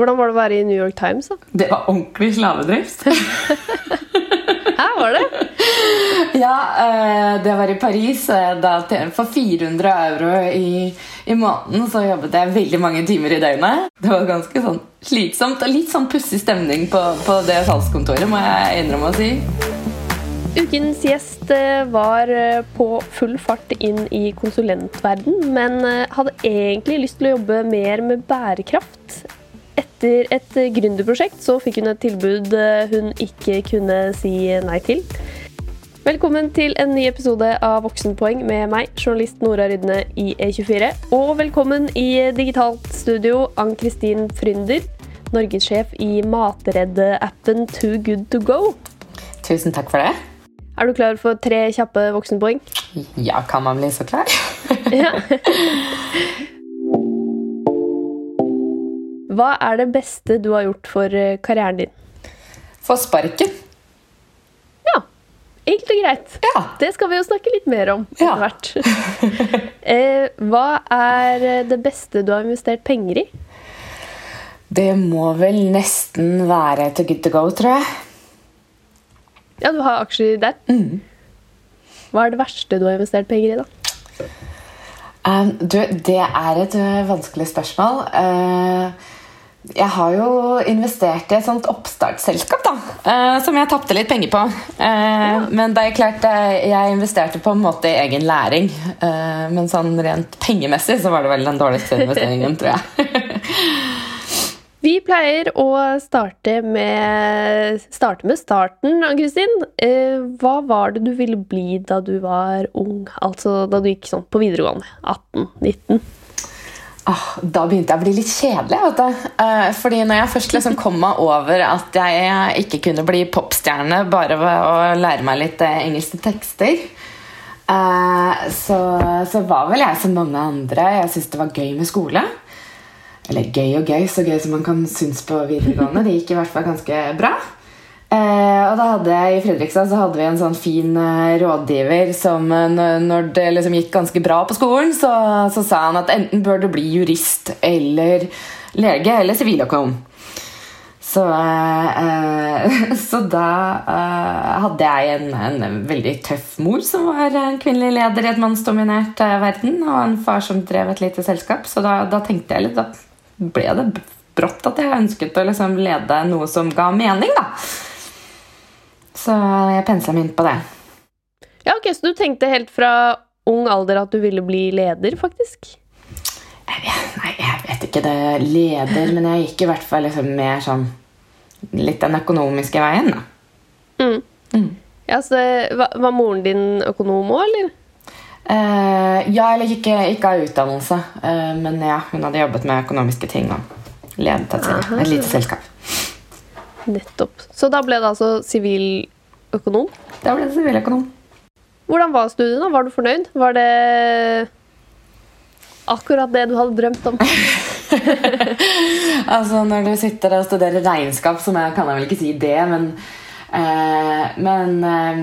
Hvordan var det å være i New York Times? da? Det var ordentlig slavedrift. Hæ, var det? ja, eh, det var i Paris. eh, Da, for 400 euro i, i måneden så jobbet jeg veldig mange timer i døgnet. Det var ganske sånn slitsomt og litt sånn pussig stemning på, på det salgskontoret, må jeg innrømme å si. Ukens gjest eh, var på full fart inn i konsulentverden, men hadde egentlig lyst til å jobbe mer med bærekraft. Etter et eh, gründerprosjekt så fikk hun et tilbud eh, hun ikke kunne si nei til. Velkommen til en ny episode av Voksenpoeng med meg, journalist Nora Rydne i E24. Og velkommen i digitalt studio, Ann-Kristin Frynder, norgessjef i matredde-appen Too Good To Go. Tusen takk for det. Er du klar for tre kjappe voksenpoeng? Ja, kan man bli så klar? Ja. Hva er det beste du har gjort for eh, karrieren din? Få sparken. Ja, enkelt og greit. Ja. Det skal vi jo snakke litt mer om etter Ja. hvert. Eh, Hva er eh, det beste du har investert penger i? Det må vel nesten være til good to go, tror jeg. Ja, du har aksjer der. Mm. Hva er det verste du har investert penger i, da? Um, du, det er et vanskelig spørsmål. Uh, jeg har jo investert i et sånt oppstartsselskap da, uh, som jeg tapte litt penger på. Uh, Men det er klart, uh, jeg investerte på en måte i egen læring. Men sånn rent pengemessig så var det vel den dårligste investeringen, tror jeg. Vi pleier å starte med, starte med starten, Ann-Kristin. Eh, hva var det du ville bli da du var ung? Altså da du gikk sånn på videregående? 18-19? Da begynte jeg å bli litt kjedelig. Eh, fordi når jeg først liksom kom meg over at jeg ikke kunne bli popstjerne bare ved å lære meg litt eh, engelske tekster, eh, så, så var vel jeg som mange andre. Jeg syntes det var gøy med skole. Eller gøy og gøy, så gøy som man kan synes på videregående. Det gikk i hvert fall ganske bra. Eh, og da hadde jeg I Fredrikstad så hadde vi en sånn fin eh, rådgiver som eh, når- det liksom gikk ganske bra på skolen, så, så sa han at enten bør du bli jurist eller lege eller siviløkonom. Så, eh, så da eh, hadde jeg en, en veldig tøff mor som var en kvinnelig leder i et mannsdominert eh, verden, og en far som drev et lite selskap. Så da, da tenkte jeg litt Da ble det brått at jeg ønsket å liksom lede noe som ga mening, da. Så jeg pensa meg inn på det. Ja, ok, Så du tenkte helt fra ung alder at du ville bli leder, faktisk? Jeg vet, nei, jeg vet ikke det leder, men jeg gikk i hvert fall liksom mer sånn litt den økonomiske veien, da. Mm. Mm. Ja, så var, var moren din økonom òg, eller? Uh, ja, eller ikke, ikke av utdannelse, Uh, men ja, hun hadde jobbet med økonomiske ting og ledet et, et lite selskap. Nettopp. Så da ble det altså siviløkonom. Da ble det siviløkonom. Hvordan var studiene? Var du fornøyd? Var det akkurat det du hadde drømt om? Altså, når du sitter og studerer regnskap, så kan jeg vel ikke si det, men eh, Men eh,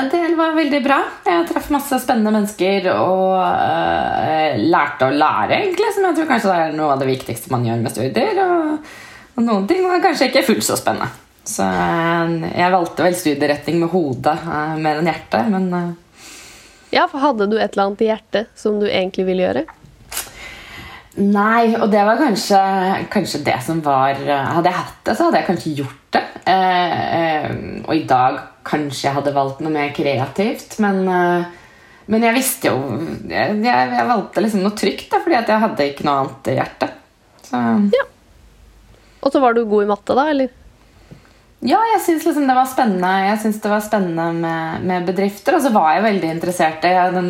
en del var veldig bra. Jeg traff masse spennende mennesker og eh, lærte å lære, egentlig, som jeg tror kanskje er noe av det viktigste man gjør med studier. Og, og noen ting var kanskje ikke fullt så spennende. Så eh, jeg valgte vel studieretning med hodet eh, mer enn hjertet, men eh, Ja, for hadde du et eller annet i hjertet som du egentlig ville gjøre? Nei, og det var kanskje, kanskje det som var Hadde jeg hatt det, så hadde jeg kanskje gjort det. Eh, eh, og i dag kanskje jeg hadde valgt noe mer kreativt, men, eh, men jeg visste jo Jeg, jeg, valgte liksom noe trygt, da, fordi jeg hadde ikke noe annet i hjertet. Så Og så var du god i matte, da? eller? ja, jeg syns liksom det var spennende Jeg synes det var spennende med, med bedrifter. Og så var jeg veldig interessert i jeg,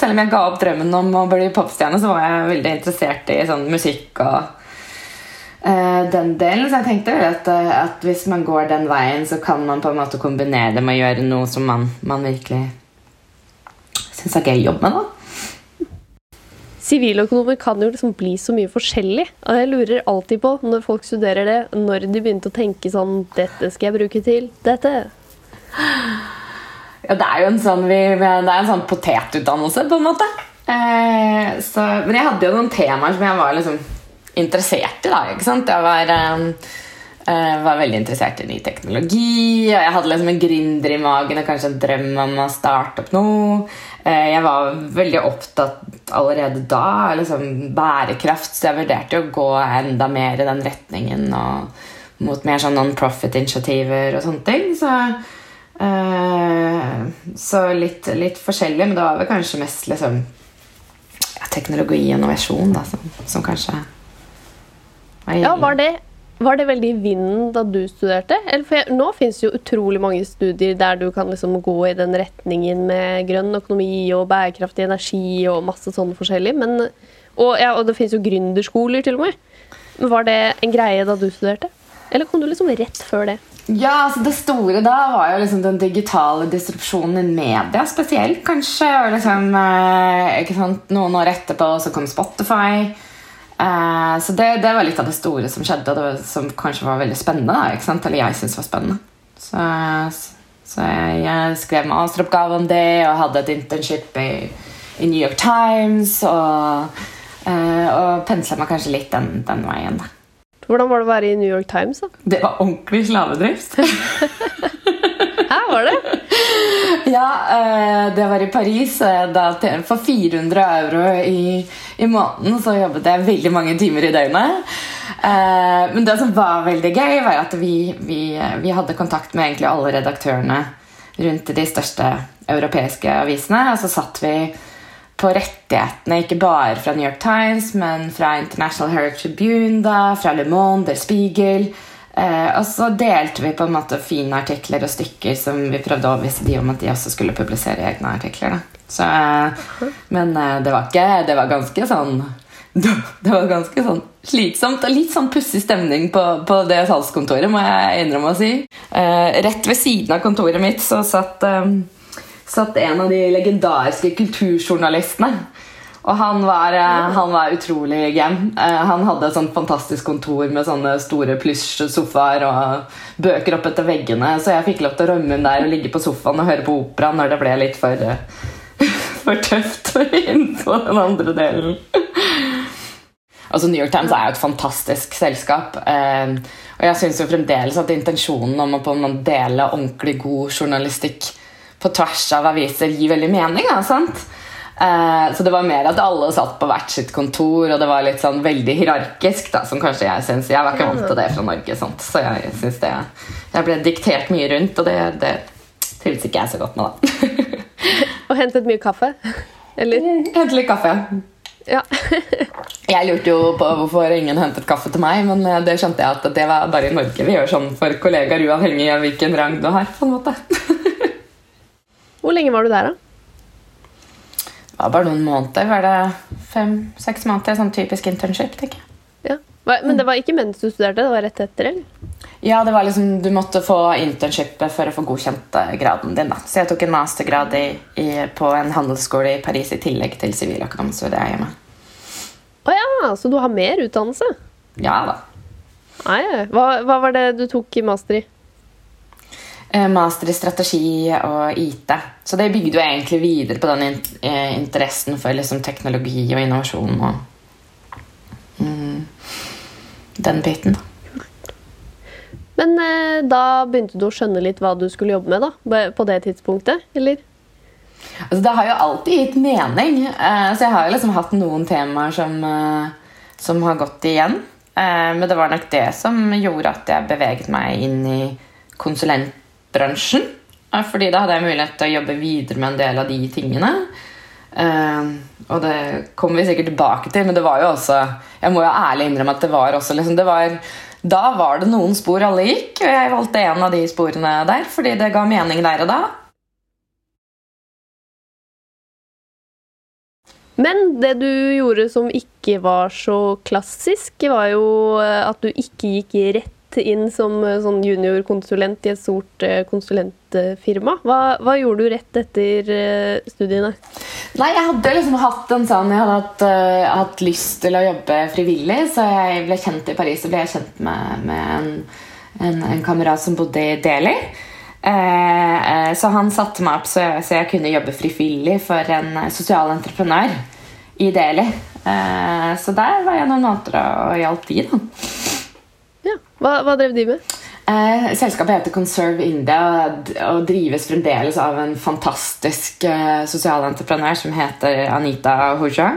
Selv om jeg ga opp drømmen om å bli popstjerne, så var jeg veldig interessert i sånn musikk og uh, den delen. Så jeg tenkte at, eh, at hvis man går den veien, så kan man på en måte kombinere det med å gjøre noe som man, man virkelig syns er gøy å jobbe med. da Siviløkonomer kan jo liksom bli så mye forskjellig. Og jeg lurer alltid på, når folk studerer det, når de begynte å tenke sånn Dette skal jeg bruke til dette. Ja, det er jo en sånn, vi, det er en sånn potetutdannelse, på en måte. Eh, så, men jeg hadde jo noen temaer som jeg var liksom interessert i. da, ikke sant? Jeg var, eh, var veldig interessert i ny teknologi, og jeg hadde liksom en gründer i magen og kanskje en drøm om å starte opp noe. Uh, jeg var veldig opptatt allerede da av liksom, bærekraft, så jeg vurderte å gå enda mer i den retningen og mot mer sånn non-profit-initiativer og sånne ting. Så, uh, så litt, litt, forskjellig, men det var vel kanskje mest liksom teknologi og innovasjon da, som, som kanskje var Ja, var det, var det veldig i vinden da du studerte? Jeg, nå fins jo utrolig mange studier der du kan liksom gå i den retningen med grønn økonomi og bærekraftig energi og masse sånne forskjellig. Og, ja, og det fins jo gründerskoler til og med. Var det en greie da du studerte? Eller kom du liksom rett før det? Ja, altså Det store da var jo liksom den digitale distrupsjonen i media spesielt, kanskje. Og liksom, eh, ikke sant, Noen år etterpå så kom Spotify. Eh, så det, det, var litt av det store som skjedde, og det, som kanskje var veldig spennende. Eller jeg syntes var spennende. Så, så jeg, jeg skrev masteroppgave om det og hadde et internship i, i New York Times. Og, eh, og pensla meg kanskje litt den, den veien. da. Hvordan var det å være i New York Times? da? Det var ordentlig slavedrift. Var det? Ja, eh, det var i Paris. Eh, for 400 euro i, i måneden så jobbet jeg veldig mange timer i døgnet. Eh, men det som var veldig gøy, var at vi, vi, vi hadde kontakt med egentlig alle redaktørene rundt de største europeiske avisene. Og så satt vi på rettighetene, ikke bare fra New York Times, men fra International Herald Tribune, da, fra Le Monde, Der Spiegel. Eh, og så delte vi på en måte fine artikler og stykker som vi prøvde å overbevise de om at de også skulle publisere egne artikler. Så, eh, men eh, det var ikke Det var ganske sånn det var ganske sånn slitsomt og litt sånn pussig stemning på, på, det salgskontoret, må jeg innrømme å si. Eh, rett ved siden av kontoret mitt så satt eh, satt en av de legendariske kulturjournalistene. Og han var, eh, han var utrolig game. Eh, han hadde et sånt fantastisk kontor med sånne store plysjsofaer og bøker opp etter veggene, så jeg fikk lov til å rømme inn der og ligge på sofaen og høre på opera når det ble litt for, eh, for tøft inn på den andre delen. Altså New York Times er jo et fantastisk selskap. og jeg syns fremdeles at intensjonen om å på en dele ordentlig god journalistikk på tvers av aviser gir veldig mening. Da, sant? Uh, så det var mer at alle satt på hvert sitt kontor, og det var litt sånn veldig hierarkisk. Da, som kanskje Jeg synes, jeg var ikke vant til det fra Norge, sant? så jeg synes det Jeg ble diktert mye rundt, og det, det trives ikke jeg så godt med. da Og hentet mye kaffe? Eller? Hentet litt kaffe, ja. jeg lurte jo på hvorfor ingen hentet kaffe til meg, men eh, det skjønte jeg at det var bare i Norge vi gjør sånn for kollegaer uavhengig av hvilken rang du har. på en måte Hvor lenge var du der, da? Det var bare noen måneder. Var det Fem-seks måneder. Sånn typisk internship. tenker jeg. Ja. Men det var ikke mens du studerte? Det var rett etter? eller? Ja, det var liksom, du måtte få internshipet for å få godkjent eh, graden din. da. Så jeg tok en mastergrad i, i, på en handelsskole i Paris i tillegg til siviløkonom. Så det er hjemme. Å ja, så du har mer utdannelse? Ja da. Nei, hva, hva var det du tok i master i? Eh, master i strategi og IT. Så det bygde jo egentlig videre på den eh, interessen for liksom teknologi og innovasjon og mm, den biten. Men eh, da begynte du å skjønne litt hva du skulle jobbe med da, på det tidspunktet? eller? Altså, det har jo alltid gitt mening. Eh, så jeg har jo liksom hatt noen temaer som, eh, som har gått igjen. Eh, men det var nok det som gjorde at jeg beveget meg inn i konsulent bransjen. Fordi da hadde jeg mulighet til å jobbe videre med en del av de tingene. Uh, og det kommer vi sikkert tilbake til, men det var jo også Jeg må jo ærlig innrømme at det var også liksom, det var, Da var det noen spor alle gikk, og jeg valgte en av de sporene der fordi det ga mening der og da. Men det du gjorde som ikke var så klassisk, var jo at du ikke gikk rett inn som eh, sånn juniorkonsulent i et stort eh, konsulentfirma. Hva, hva, gjorde du rett etter eh, studiene? Nei, Jeg hadde liksom hatt en sånn, jeg hadde hatt, uh, hatt, lyst til å jobbe frivillig, så jeg ble kjent i Paris. Så ble jeg kjent med, med en, en, en kamerat som bodde i Delhi. Uh, så han satte meg opp så så jeg kunne jobbe frivillig for en sosial entreprenør i Delhi. Så der var jeg noen måneder og hjalp de. da. Hva, hva drev de med? Eh, selskapet heter Conserve India og drives fremdeles av en fantastisk eh, sosialentreprenør som heter Anita Hoja.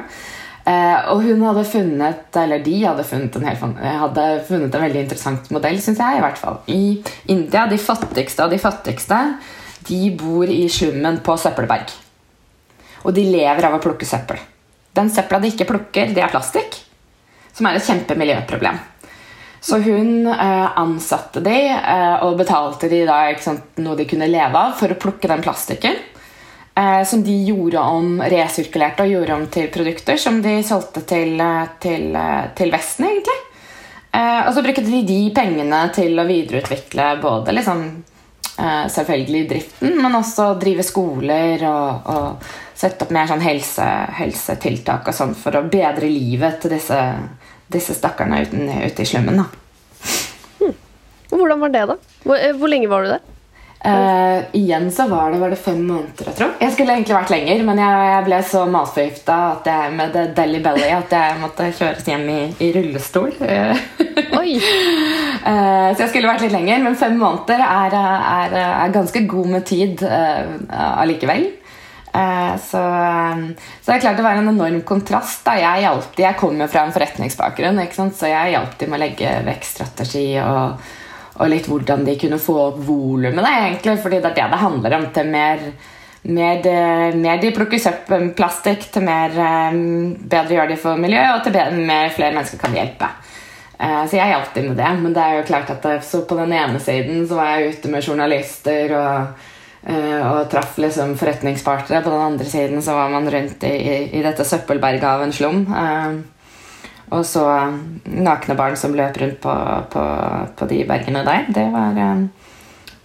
Eh, og hun hadde funnet eller de hadde funnet en, hel, hadde funnet en veldig interessant modell, syns jeg. I hvert fall. I India, de fattigste av de fattigste, de bor i slummen på søppelberg. Og de lever av å plukke søppel. Den søpla de ikke plukker, det er plastikk. Som er et kjempemiljøproblem. Så hun eh, ansatte de eh, og betalte de da sant, noe de kunne leve av for å plukke den plastikken. Eh, som de gjorde om, resirkulerte og gjorde om til produkter som de solgte til, til, til Vesten, egentlig. Og så brukte de de pengene til å videreutvikle både liksom, selvfølgelig driften, men også drive skoler og, og sette opp mer sånn helse, helsetiltak og sånn for å bedre livet til disse, disse stakkarene ute, ute i slummen. Hmm. Hvordan var det, da? Hvor, eh, hvor lenge var du der? Uh, igjen så var det, var det, fem måneder, jeg tror. Jeg skulle egentlig vært lenger, men jeg, jeg ble så matforgifta med det Deli Belly at jeg måtte kjøres hjem i, i rullestol. Oi! uh, så jeg skulle vært litt lenger, men fem måneder er, er, er ganske god med tid uh, allikevel. Eh, så, så, det er klart det var en enorm kontrast. Da. Jeg, hjalp, jeg kommer fra en forretningsbakgrunn, så jeg hjalp dem med å legge vekststrategi og, og, litt hvordan de kunne få opp volumet. Fordi det er det det handler om. til mer mer de, mer de plukker søppelplastikk, til mer um, bedre gjør de for miljøet, og til bedre, mer flere mennesker kan hjelpe. Så jeg hjalp dem med det. Men det er jo klart at så på den ene siden så var jeg ute med journalister og og traff liksom forretningspartnere. På den andre siden så var man rundt i, i, dette søppelberget av en slum. Uh, og så nakne barn som løp rundt på, på, på de bergene der. Det var,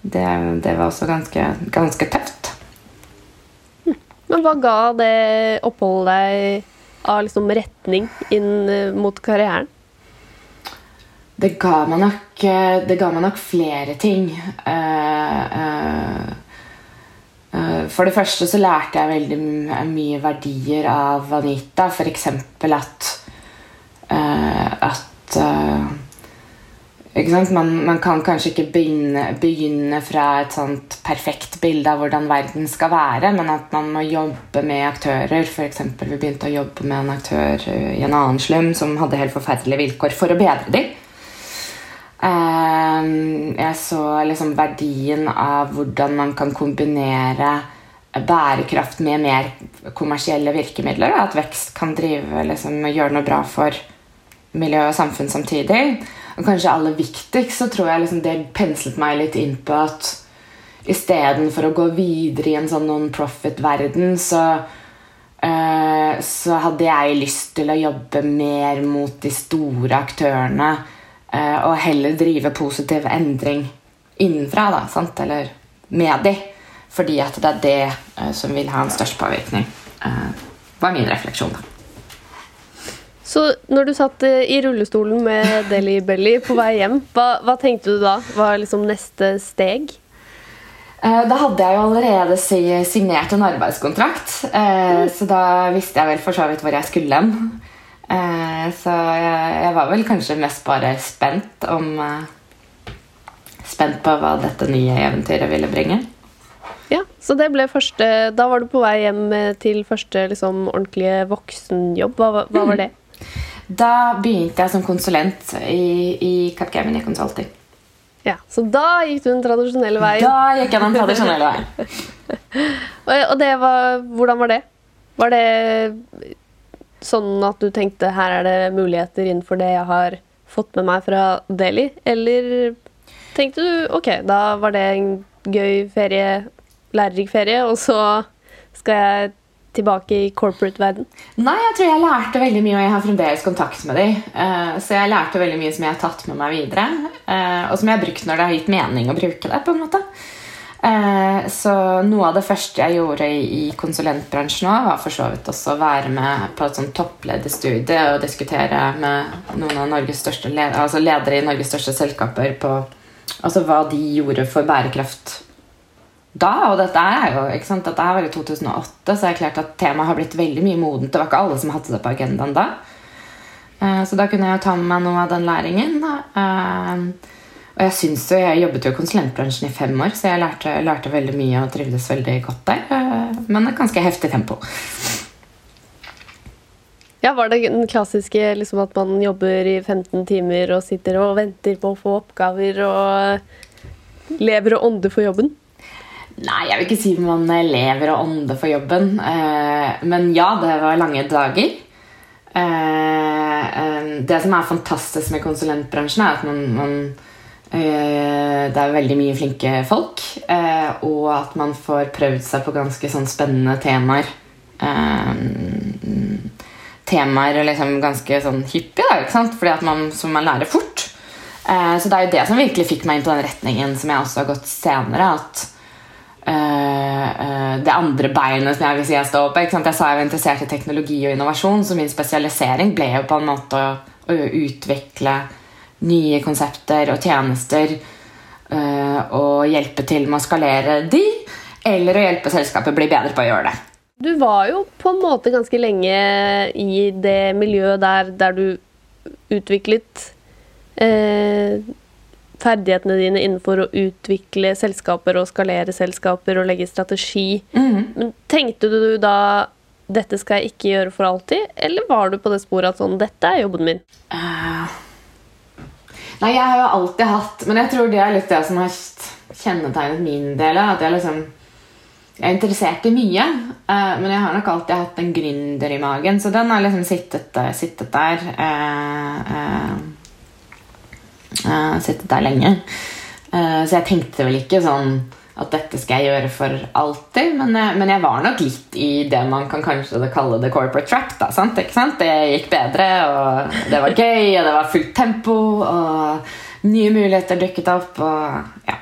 det, det var også ganske, ganske tøft. Men hva ga det oppholdet deg av liksom retning inn mot karrieren? Det ga meg nok, det ga meg nok flere ting. Uh, uh, Eh, for det første så lærte jeg veldig mye verdier av Anita. F.eks. at uh, at uh, man, man, kan kanskje ikke begynne, begynne, fra et sånt perfekt bilde av hvordan verden skal være, men at man må jobbe med aktører. For eksempel, vi begynte å jobbe med en aktør i en annen slum som hadde helt forferdelige vilkår, for å bedre dem. Ehm, jeg så liksom verdien av hvordan man kan kombinere bærekraft med mer kommersielle virkemidler. At vekst kan drive, liksom, gjøre noe bra for miljø og samfunn samtidig. Og kanskje aller viktigst så tror jeg liksom det penslet meg litt inn på at istedenfor å gå videre i en sånn non-profit-verden, så, uh, så hadde jeg lyst til å jobbe mer mot de store aktørene Eh, og heller drive positiv endring innenfra, da, sant? eller med de. Fordi at det er det uh, som vil ha en størst påvirkning. Uh, var min refleksjon, da. Så når du satt i rullestolen med Deli Belly på vei hjem, hva, hva tenkte du da var liksom neste steg? Da hadde jeg jo allerede signert en arbeidskontrakt, mm. så da visste jeg vel for så vidt hvor jeg skulle hen. Eh, så jeg, jeg, var vel kanskje mest bare spent om eh, Spent på hva dette nye eventyret ville bringe. Ja, Så det ble første Da var du på vei hjem til første liksom, ordentlige voksenjobb. Hva, hva var det? Da begynte jeg som konsulent i, i Capgemini Consulting. Ja, Så da gikk du den tradisjonelle veien? Da gikk jeg den tradisjonelle veien. og det var, hvordan var det? Var det sånn at du tenkte her er det muligheter innenfor det jeg har fått med meg fra Delhi? Eller tenkte du ok, da var det en gøy ferie, lærerik ferie, og så skal jeg tilbake i corporate-verden? Nei, jeg tror jeg lærte veldig mye, og jeg har fremdeles kontakt med dem. Uh, så jeg lærte veldig mye som jeg har tatt med meg videre, uh, og som jeg har brukt når det har gitt mening å bruke det. på en måte. Eh, så noe av det første jeg gjorde i, konsulentbransjen òg, var for så vidt også å være med på et sånn topplederstudie og diskutere med noen av Norges største altså ledere i Norges største selskaper på altså hva de gjorde for bærekraft da, og dette er jo, ikke sant, dette var i 2008, så er det klart at temaet har blitt veldig mye modent. Det var ikke alle som hadde det på agendaen da. Eh, så da kunne jeg jo ta med meg noe av den læringen. Eh, og jeg synes jo, jeg jobbet jo i konsulentbransjen i fem år, så jeg lærte, lærte veldig mye og trivdes veldig godt der. Eh, men et ganske heftig tempo. Ja, Var det den klassiske liksom, at man jobber i 15 timer og sitter og venter på å få oppgaver og lever og ånder for jobben? Nei, jeg vil ikke si man lever og ånder for jobben. Eh, men ja, det var lange dager. Eh, det som er fantastisk med konsulentbransjen, er at man, man det er veldig mye flinke folk, og at man får prøvd seg på ganske sånn spennende temaer temaer liksom ganske sånn hyppige, ikke sant? Fordi at man, som man lærer fort. Eh, så det er jo det som virkelig fikk meg inn på den retningen som jeg også har gått senere. At eh, det andre beinet som jeg vil si jeg står på? Jeg sa jeg var interessert i teknologi og innovasjon, så min spesialisering ble jo på en måte å, å utvikle nye konsepter og tjenester eh, og hjelpe til med å skalere de, eller å hjelpe selskapet bli bedre på å gjøre det. Du var jo på en måte ganske lenge i det miljøet der, der du utviklet eh, ferdighetene dine innenfor å utvikle selskaper og skalere selskaper og legge strategi. Mm. Men Tenkte du da dette skal jeg ikke gjøre for alltid, eller var du på det sporet at sånn, dette er jobben min? Uh, nei, jeg har jo alltid hatt Men jeg tror det er litt det som har kjennetegnet min del. At jeg liksom jeg er interessert i mye, uh, men jeg har nok alltid hatt en gründer i magen. Så den har liksom sittet, uh, sittet der uh, Sittet der lenge. så jeg tenkte vel ikke sånn at dette skal jeg gjøre for alltid. Men, men, jeg var nok litt i det man kan kanskje kalle det corporate track. Da, sant? Det gikk bedre, og det var gøy, og det var fullt tempo, og nye muligheter dukket opp. og ja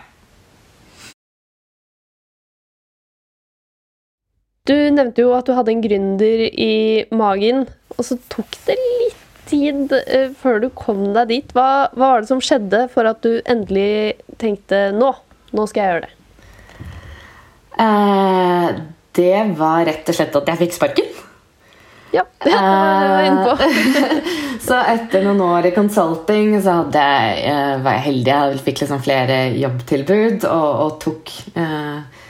Du nevnte jo at du hadde en gründer i magen, og så tok det litt tid uh, før du kom deg dit. Hva, hva, var det som skjedde for at du endelig tenkte nå, nå skal jeg gjøre det? Uh, det var rett og slett at jeg fikk sparken. Ja, det var jeg inne på. Eh, så etter noen år i consulting så jeg, var jeg heldig. Jeg fikk liksom flere jobbtilbud og, og tok eh,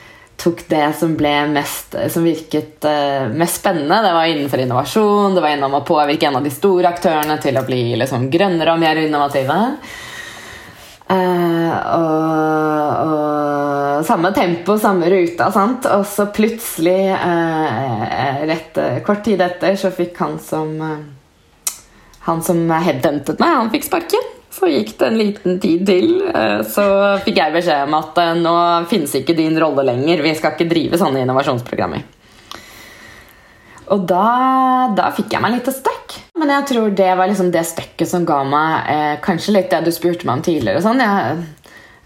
tok det som mest Som virket eh, mest spennende. Det var innenfor innovasjon. Det var innom å påvirke en av de store aktørene til å bli liksom, grønnere og mer innovative. Uh, og, og, samme tempo, samme ruta. Sant? Og så plutselig, eh, rett, kort tid etter, så fikk han som Han som headhuntet meg, han fikk sparken. Så gikk det en liten tid til, eh, så fikk jeg beskjed om at eh, nå finnes ikke din rolle lenger. Vi skal ikke drive sånne innovasjonsprogrammer. Og da, da fikk jeg meg litt støkk. Men jeg tror det var liksom det støkket som ga meg eh, kanskje litt det du spurte meg om tidligere. Sånn. Jeg,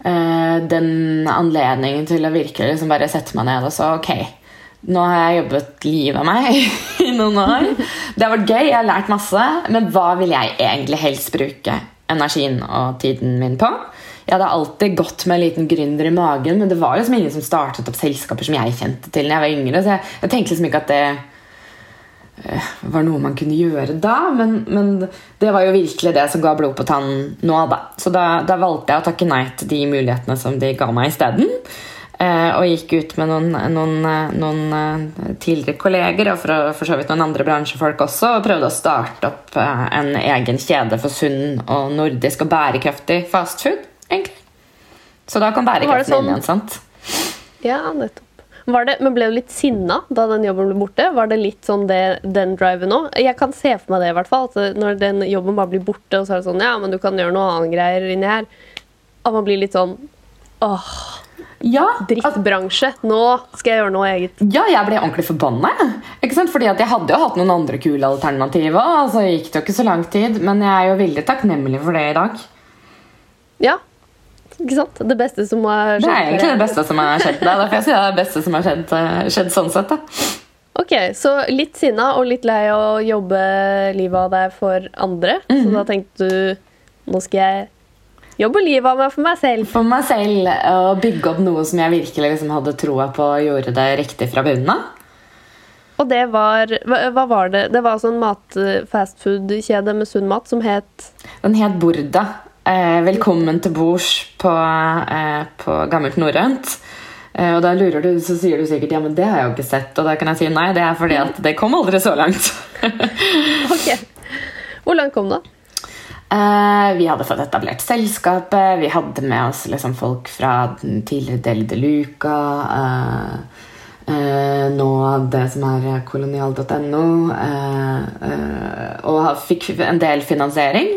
eh, den anledningen til å virkelig liksom bare sette meg ned og så ok, nå har jeg jobbet livet av meg i noen år. Det har vært gøy, jeg har lært masse, men hva vil jeg egentlig helst bruke energien og tiden min på. Jeg hadde alltid gått med en liten gründer i magen, men det var liksom ingen som startet opp selskaper som jeg kjente til da jeg var yngre. Så jeg, jeg tenkte liksom ikke at det var noe man kunne gjøre da. Men, men, det var jo virkelig det som ga blod på tannen nå, da. Så da, da valgte jeg å takke nei til de mulighetene som de ga meg isteden. Eh, og gikk ut med noen, noen, eh, noen uh, tidligere kolleger og for, for, så vidt noen andre bransjefolk også, og prøvde å starte opp en egen kjede for sunn og nordisk og bærekraftig fastfood. egentlig. Så da kom bærekraften sånn... inn igjen. sant? Ja, nettopp. Var det, men ble du litt sinna da den jobben ble borte? Var det litt sånn det, den driven òg? Jeg kan se for meg det, i hvert fall. At når den jobben bare blir borte, og så er det sånn Ja, men du kan gjøre noe annet greier inni her. At man blir litt sånn Åh ja, Drittbransje. Nå skal jeg gjøre noe eget. Ja, jeg ble ordentlig forbanna. Fordi jeg hadde jo hatt noen andre kule alternativer. Altså gikk det jo ikke så lang tid, men jeg er jo veldig takknemlig for det i dag. Ja, ikke sant? Det beste som har skjedd. Det er egentlig det beste som har skjedd. Det er derfor jeg sier det beste som har skjedd, eh, skjedd sånn sett. da. Ok, Så litt sinna og litt lei å jobbe livet av deg for andre. Mm -hmm. Så mhm. da tenkte du nå skal jeg jobbe livet av meg for meg selv. For meg selv Og bygge opp noe som jeg virkelig liksom hadde troa på og gjorde det riktig fra bunnen av. Og det var hva, var det? Det var altså en mat-fastfood-kjede med sunn mat som het Den het Borda. Eh, velkommen til bords på, eh, på gammelt norrønt. Eh, og da lurer du, så sier du sikkert ja, men det har jeg jo ikke sett. Og da kan jeg si nei, det er fordi at det kom aldri så langt. Ok. Hvor langt kom det? Eh, vi hadde fått etablert selskapet. Vi hadde med oss liksom folk fra den tidligere Del de Luca. eh, eh, nå det som er kolonial.no. eh, eh, og fikk en del finansiering.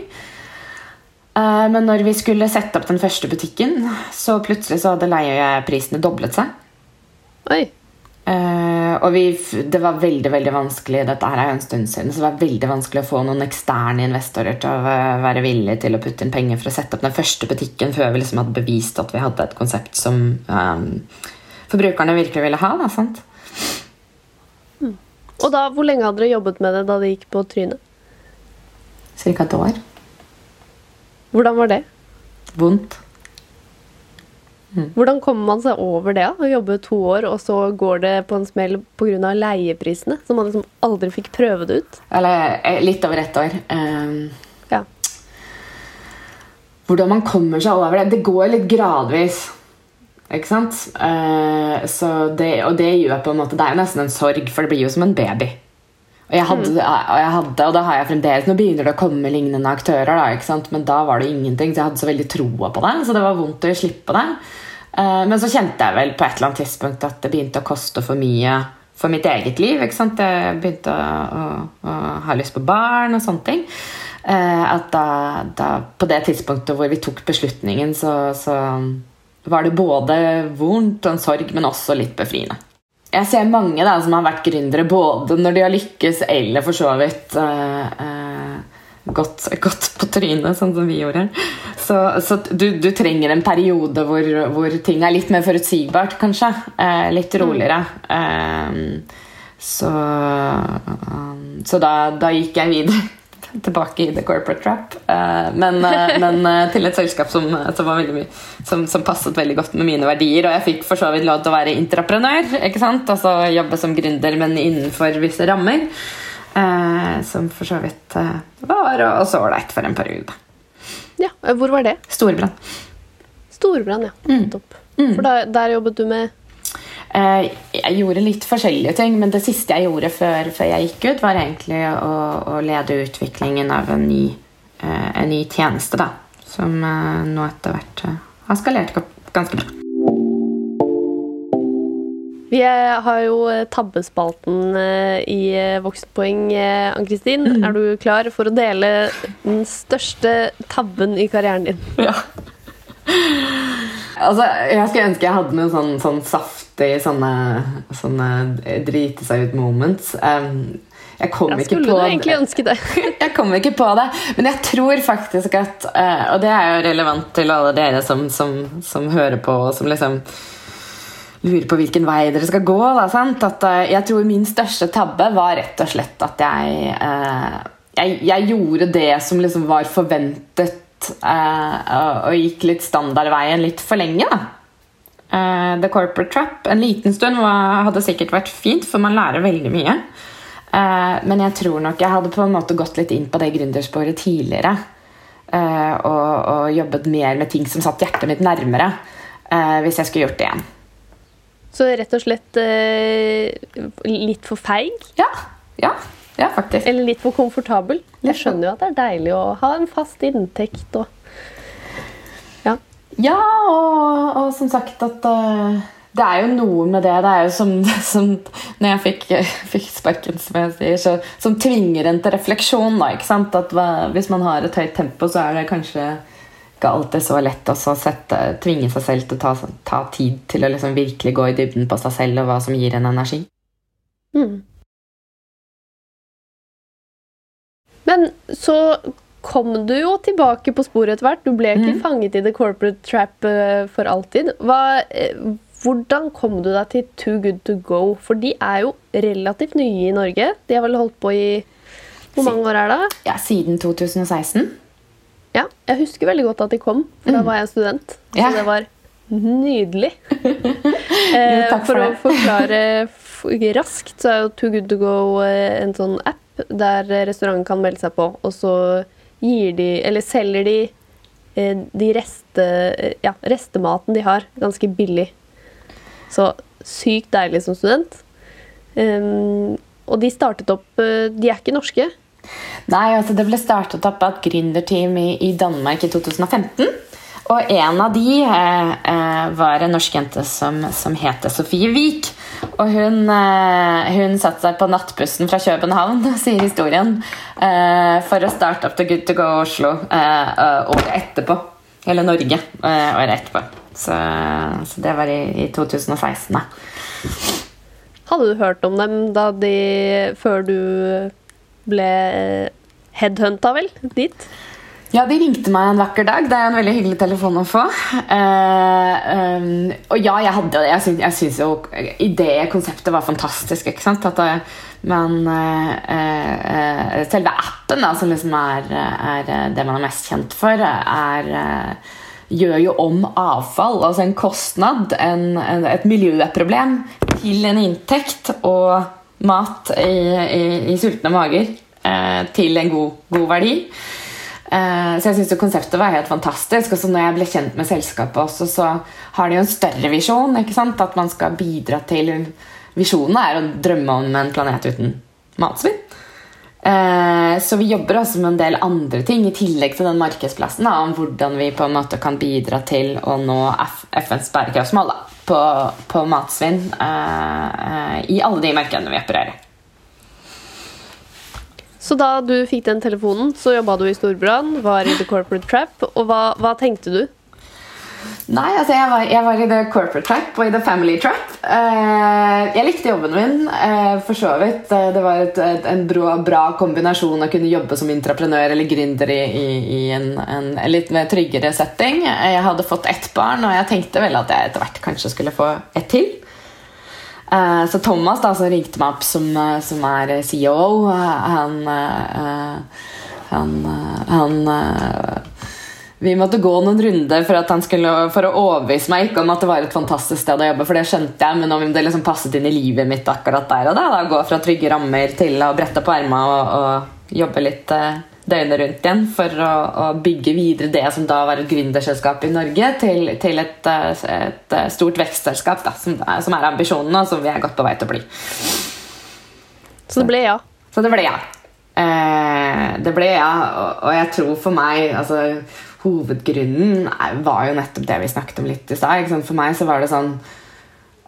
Eh, men når vi skulle sette opp den første butikken, så plutselig så hadde leieprisene doblet seg. Oi. Eh, og vi, det var veldig veldig vanskelig Dette her er jo en stund siden Så det var veldig vanskelig å få noen eksterne investorer til å være villige til å putte inn penger for å sette opp den første butikken før vi liksom hadde bevist at vi hadde et konsept som um, forbrukerne virkelig ville ha. Da, sant? Og da, hvor lenge hadde dere jobbet med det da det gikk på trynet? Cirka et år. Hvordan var det? Vondt. Hvordan kommer man seg over det? Å jobbe to år, og så går det på en smell pga. leieprisene? Så man liksom aldri fikk prøve det ut? Eller eh, litt over ett år. Um, Ja. hvordan man kommer seg over det. Det går litt gradvis. Ikke sant? Uh, så det, og det gjør på en måte Det er nesten en sorg, for det blir jo som en baby. Og jeg hadde, og jeg hadde, og da har jeg fremdeles Nå begynner det å komme lignende aktører, da, men da var det ingenting. Så jeg hadde så veldig troa på det, så det var vondt å slippe det. Eh, men så kjente jeg vel på et eller annet tidspunkt at det begynte å koste for mye for mitt eget liv. ikke sant? Jeg begynte å, å, å ha lyst på barn og sånne ting. Eh, at da, da, på det tidspunktet hvor vi tok beslutningen, så, så var det både vondt og en sorg, men også litt befriende. Jeg ser mange da, som har vært gründere både når de har lykkes, eller for så vidt uh, uh, gått, gått på trynet, sånn som vi gjorde. Så, så du, du trenger en periode hvor, hvor ting er litt mer forutsigbart, kanskje. Uh, litt roligere. Eh, så så da, da gikk jeg videre tilbake i The Corporate Trap. Eh, men, eh, men eh, til et selskap som, som, mye, som, som passet veldig godt med mine verdier. Og jeg fikk for så vidt lov til å være intraprenør. ikke sant? Altså Jobbe som gründer, men innenfor visse rammer. Som for så vidt var også ålreit for en periode. Ja, Hvor var det? Storbrann. Storbrann, ja. Nettopp. For da, der jobbet du med jeg gjorde litt forskjellige ting, men det siste jeg gjorde før, før jeg gikk ut, var egentlig å, å lede utviklingen av en ny, eh, en ny tjeneste, da. Som eh, nå etter hvert eh, har skalert opp ganske bra. Vi eh, har jo eh, tabbespalten eh, i eh, Voksenpoeng, eh, Ann-Kristin. Er du klar for å dele den største tabben i karrieren din? Ja. Altså, jeg skulle ønske jeg hadde noen sånn, sånn saftig sånne, sånne drite seg ut moments. Um, jeg kom Jeg ikke skulle på du egentlig ønske det. Jeg kommer ikke på det, men jeg tror faktisk at uh, Og det er jo relevant til alle dere som, som, som hører på, og som liksom lurer på hvilken vei dere skal gå. Da, sant? At, uh, jeg tror min største tabbe var rett og slett at jeg uh, jeg, jeg gjorde det som liksom var forventet, og, og gikk litt standardveien litt for lenge. da. Eh, The Corporate Trap en liten stund hadde sikkert vært fint, for man lærer veldig mye. Eh, men jeg tror nok jeg hadde på en måte gått litt inn på det gründersporet tidligere. eh, og, og jobbet mer med ting som satt hjertet mitt nærmere. hvis jeg skulle gjort det igjen. Så rett og slett litt for feig? Ja, ja, ja faktisk. Eller litt for komfortabel? Jeg skjønner jo at det er deilig å ha en fast inntekt og Ja. Og, og som sagt at uh, det er jo noe med det. Det er jo som, som når jeg fikk, fikk sparken, som jeg sier, så, som tvinger en til refleksjon. Da, ikke sant? At hvis man har et høyt tempo, så er det kanskje ikke alltid så lett å sette, tvinge seg selv til å ta, ta tid til å liksom virkelig gå i dybden på seg selv og hva som gir en energi. Mm. Men så kom du jo tilbake på sporet etter hvert. Du ble ikke mm. fanget i the corporate trap eh, for alltid. Hva, eh, hvordan kom du deg til Too Good To Go? For de er jo relativt nye i Norge. De har vel holdt på i Hvor mange år er det? Ja, Siden 2016. Ja, jeg husker veldig godt at de kom, for da var jeg student. Så Ja. det var nydelig. Jo, Eh, takk for for å forklare raskt, så er jo Too Good To Go en sånn app der restauranten kan melde seg på, og så gir de, eller selger de eh, de reste, eh, ja, restematen de har, ganske billig. Så sykt deilig som student. Um, og de startet opp eh, De er ikke norske. Nei, altså Det ble startet opp av et gründerteam i, i Danmark i 2015. Og en av de eh, eh, var en norsk jente som, som heter Sofie Wiik. Og hun, eh, hun satte seg på nattbussen fra København, sier historien, eh, for å starte opp The Good To Go Oslo eh, året etterpå. Eller Norge eh, året etterpå. Så, så det var i, i 2016. da. Hadde du hørt om dem da de før du ble headhunta, vel? Dit? Ja, de ringte meg en vakker dag. Det er en veldig hyggelig telefon å få. Eh, um, og ja, jeg hadde Jeg syns, jeg syns jo ideen, konseptet, var fantastisk. ikke sant? At det, men eh, eh, selve appen, da, som liksom er, er det man er mest kjent for, er eh, gjør jo om avfall, altså en kostnad, en, en, et miljøproblem, til en inntekt og mat i, i, i sultne mager eh, til en god, god verdi. Eh, så jeg synes konseptet var helt fantastisk. Og så når jeg ble kjent med selskapet også, så har de jo en større visjon. At man skal bidra til Visjonen er å drømme om en planet uten matsvinn. Eh, så vi jobber også med en del andre ting i tillegg til den markedsplassen. Da, om hvordan vi på en måte kan bidra til å nå FNs bærekraftsmål da, på, på matsvinn eh, i alle de markedene vi opererer. Så da du fikk den telefonen, så jobba du i Storbrann, var i The Corporate Trap. Og hva, hva tenkte du? Nei, altså jeg var, jeg var i The Corporate Trap og i The Family Trap. Eh, jeg likte jobben min, eh, for så vidt. Eh, Det var et, et, en bra, bra kombinasjon å kunne jobbe som intraprenør eller gründer i, i, i en, en, litt mer tryggere setting. Jeg hadde fått ett barn, og jeg tenkte vel at jeg etter hvert kanskje skulle få ett til. Eh, Så Thomas, da, som ringte meg opp, som, eh, som er CEO, eh, han, eh, han, han eh, Vi måtte gå noen runder for, han skulle, for å overbevise meg ikke om at det var et fantastisk sted å jobbe, for det skjønte jeg, men om det liksom passet inn i livet mitt akkurat der og da. da gå fra trygge rammer til å brette på erma og, og jobbe litt døgnet rundt igjen for å, å bygge videre det som da var et gründerselskap i Norge, til, til et, eh, et eh, stort vekstselskap, da, som, er- som er ambisjonen, og som vi er godt på vei til å bli. Så det ble ja. Så det ble ja. Eh, det ble ja, og, og jeg tror for meg altså, Hovedgrunnen var jo nettopp det vi snakket om litt i stad. For meg så var det sånn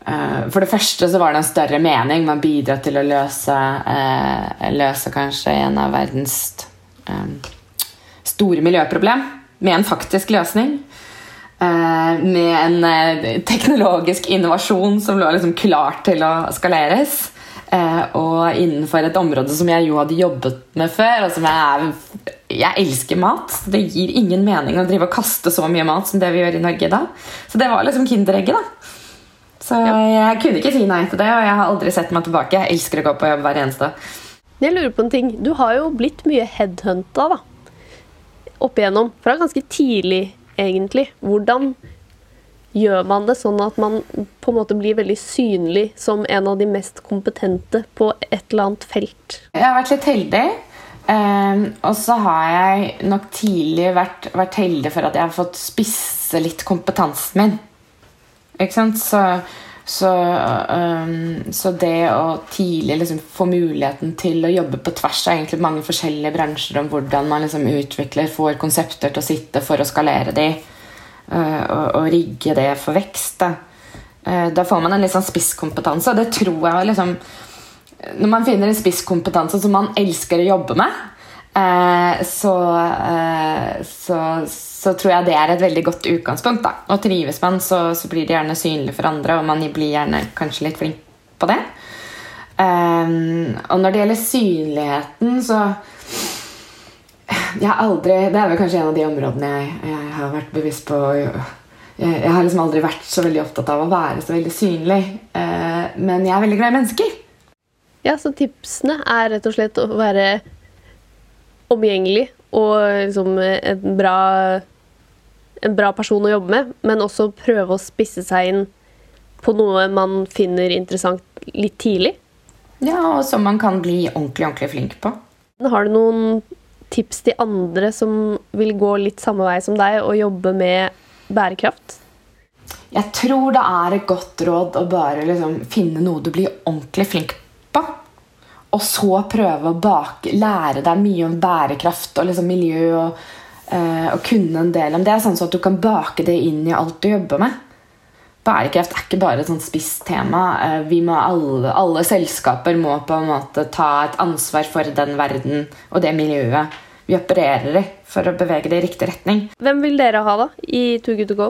eh, For det første så var det en større mening med å bidra til å løse eh, Løse kanskje en av verdens eh, store miljøproblem med en faktisk løsning. Eh, med en eh, teknologisk innovasjon som lå liksom klar til å skaleres. Eh, og innenfor et område som jeg jo hadde jobbet med før. og som Jeg er jeg elsker mat. Det gir ingen mening å drive og kaste så mye mat som det vi gjør i Norge da. Så det var liksom Kinderegget, da. Så jeg kunne ikke si nei til det, og jeg har aldri sett meg tilbake. Jeg elsker å gå på jobb hver eneste dag. Jeg lurer på en ting. Du har jo blitt mye headhunta, da. Opp igjennom. Fra ganske tidlig, egentlig. Hvordan gjør man det sånn at man på en måte blir veldig synlig som en av de mest kompetente på et eller annet felt? Jeg har vært litt heldig. Um, og så har jeg nok tidlig vært, vært heldig for at jeg har fått spisse litt kompetansen min. Ikke sant? Så, så, um, så det å tidlig liksom få muligheten til å jobbe på tvers av mange forskjellige bransjer om hvordan man liksom utvikler, får konsepter til å sitte for å skalere de, uh, og, og rigge det for vekst. Da, uh, da får man en litt sånn spisskompetanse, og det tror jeg liksom når man finner en spisskompetanse som man elsker å jobbe med, eh, så, eh, så, så, tror jeg det er et veldig godt utgangspunkt. Da. Og trives man, så, så, blir det gjerne synlig for andre, og man blir gjerne kanskje litt flink på det. Eh, og når det gjelder synligheten, så jeg har aldri, Det er vel kanskje en av de områdene jeg, jeg har vært bevisst på. Jeg, jeg, har liksom aldri vært så veldig opptatt av å være så veldig synlig. Eh, men jeg er veldig glad i mennesker. Ja, så tipsene er rett og slett å være omgjengelig og liksom en bra, en bra person å jobbe med, men også prøve å spisse seg inn på noe man finner interessant litt tidlig. Ja, og som man kan bli ordentlig, ordentlig flink på. Har du noen tips til andre som vil gå litt samme vei som deg og jobbe med bærekraft? Jeg tror det er et godt råd å bare liksom finne noe du blir ordentlig flink på. Og så prøve å bake, lære deg mye om bærekraft og liksom miljø. Og, eh, og kunne en del om det, sånn at du kan bake det inn i alt du jobber med. Bærekraft er ikke bare et sånt spisst tema. Vi må alle, alle selskaper må på en måte ta et ansvar for den verden og det miljøet vi opererer i, for å bevege det i riktig retning. Hvem vil dere ha da i Too Good To Go?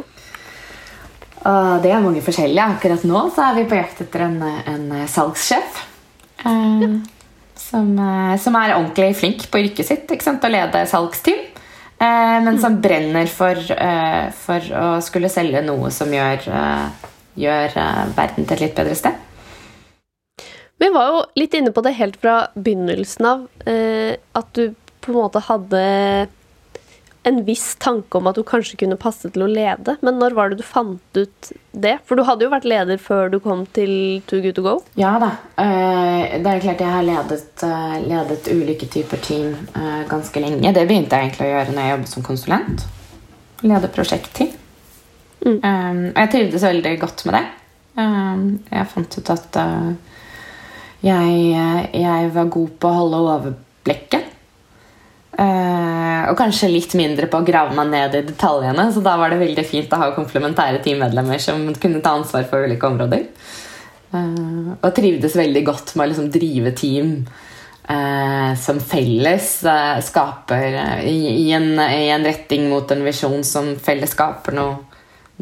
Uh, det er mange forskjellige. Akkurat nå så er vi på jakt etter en, en salgssjef. Uh, som, uh, som, er ordentlig flink på yrket sitt ikke sant? å lede salgsteam. men som brenner for, for, å skulle selge noe som gjør, gjør verden til et litt bedre sted. Vi var jo litt inne på det helt fra begynnelsen av. at du på en måte hadde en viss tanke om at du kanskje kunne passe til å lede. Men når var det du fant ut det? For du hadde jo vært leder før du kom til Too Good To Go. Ja da. Eh, det er klart jeg har ledet, eh, ledet ulike typer team eh, ganske lenge. Det begynte jeg egentlig å gjøre når jeg jobbet som konsulent. Lede prosjektteam. Mm. Og jeg trivdes veldig godt med det. Jeg fant ut at jeg, jeg var god på å holde overblikket. Uh, og kanskje litt mindre på å grave meg ned i detaljene. Så da var det veldig fint å ha komplementære teammedlemmer som kunne ta ansvar for ulike områder. Uh, og trivdes veldig godt med å liksom drive team uh, som felles skaper i, i, en, i, en, retning mot en visjon som felles skaper noe,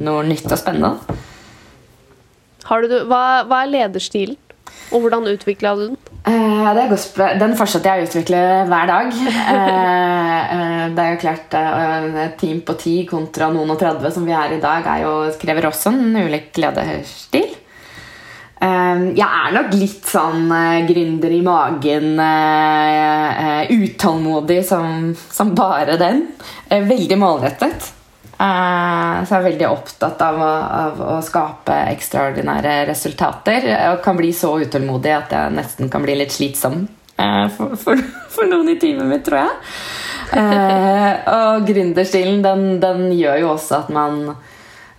noe nytt og spennende. Du, hva, hva er lederstilen? Og hvordan utvikla du den? Uh, den fortsetter jeg å utvikle hver dag. Uh, uh, det er jo klart Et team på ti kontra noen og 30 som vi er i dag, er jo, krever også en ulik lederstil. jeg er nok litt sånn gründer i magen, utålmodig som, som bare den. veldig målrettet. Eh, så jeg er veldig opptatt av å, av å, skape ekstraordinære resultater. Og kan bli så utålmodig at jeg nesten kan bli litt slitsom eh, for, for, for noen i teamet mitt, tror jeg. Eh, og gründerstilen den, den, gjør jo også at man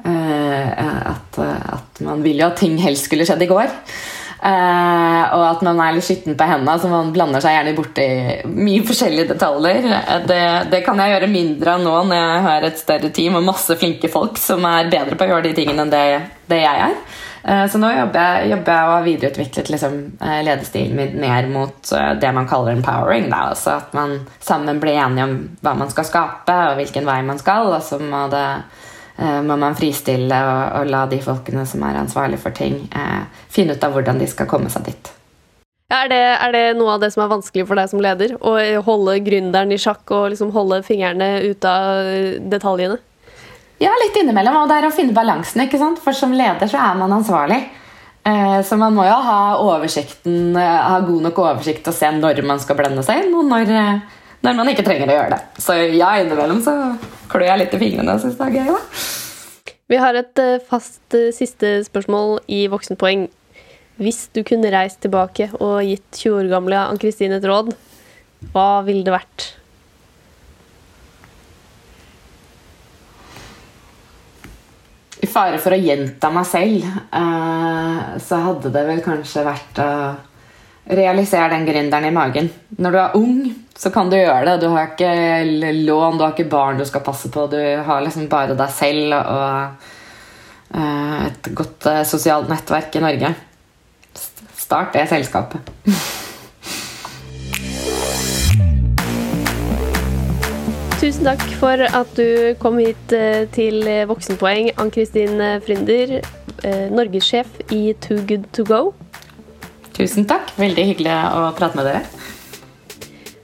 at, at man vil jo at ting helst skulle skjedd i går. Uh, og at man er litt skitten på hendene, så man blander seg gjerne borti mye forskjellige detaljer. Det, det, kan jeg gjøre mindre av nå når jeg har et større team og masse flinke folk som er bedre på å gjøre de tingene enn det, det jeg er. Uh, så nå jobber jeg, jobber jeg og har videreutviklet liksom, ledestilen min mer mot det man kaller empowering. Da. Altså at man sammen blir enige om hva man skal skape, og hvilken vei man skal. Og så må det Eh, må man fristille og, og, la de folkene som er ansvarlige for ting, eh, finne ut av hvordan de skal komme seg dit. Ja, er, det, er, det, noe av det som er vanskelig for deg som leder? Å holde gründeren i sjakk og liksom holde fingrene ute av detaljene? Ja, litt innimellom. Og det er å finne balansen. ikke sant? For som leder så er man ansvarlig. Eh, så man må jo ha ha god nok oversikt og se når man skal blende seg inn, og når, når man ikke trenger å gjøre det. Så ja, innimellom så klør jeg litt i fingrene og syns det er gøy. da. Vi har et eh, fast eh, siste spørsmål i Voksenpoeng. Hvis du kunne reist tilbake og gitt 20 år gamle Ann-Kristin et råd, hva ville det vært? I fare for å gjenta meg selv, eh, så hadde det vel kanskje vært å realisere den gründeren i magen. Når du er ung, så kan du gjøre det. Du har ikke lån, du har ikke barn du skal passe på. Du har liksom bare deg selv og uh, et godt uh, sosialt nettverk i Norge. Start det selskapet. Tusen takk for at du kom hit eh, til Voksenpoeng, Ann-Kristin Frynder, norgessjef i Too Good To Go. Tusen takk. Veldig hyggelig å prate med dere.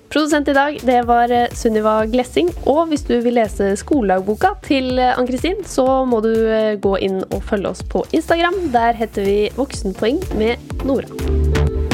Produsent i dag det var eh, Sunniva Glessing. Og hvis du vil lese skoledagboka til eh, Ann-Kristin, så må du eh, gå inn og følge oss på Instagram. Der heter vi Voksenpoeng med Nora.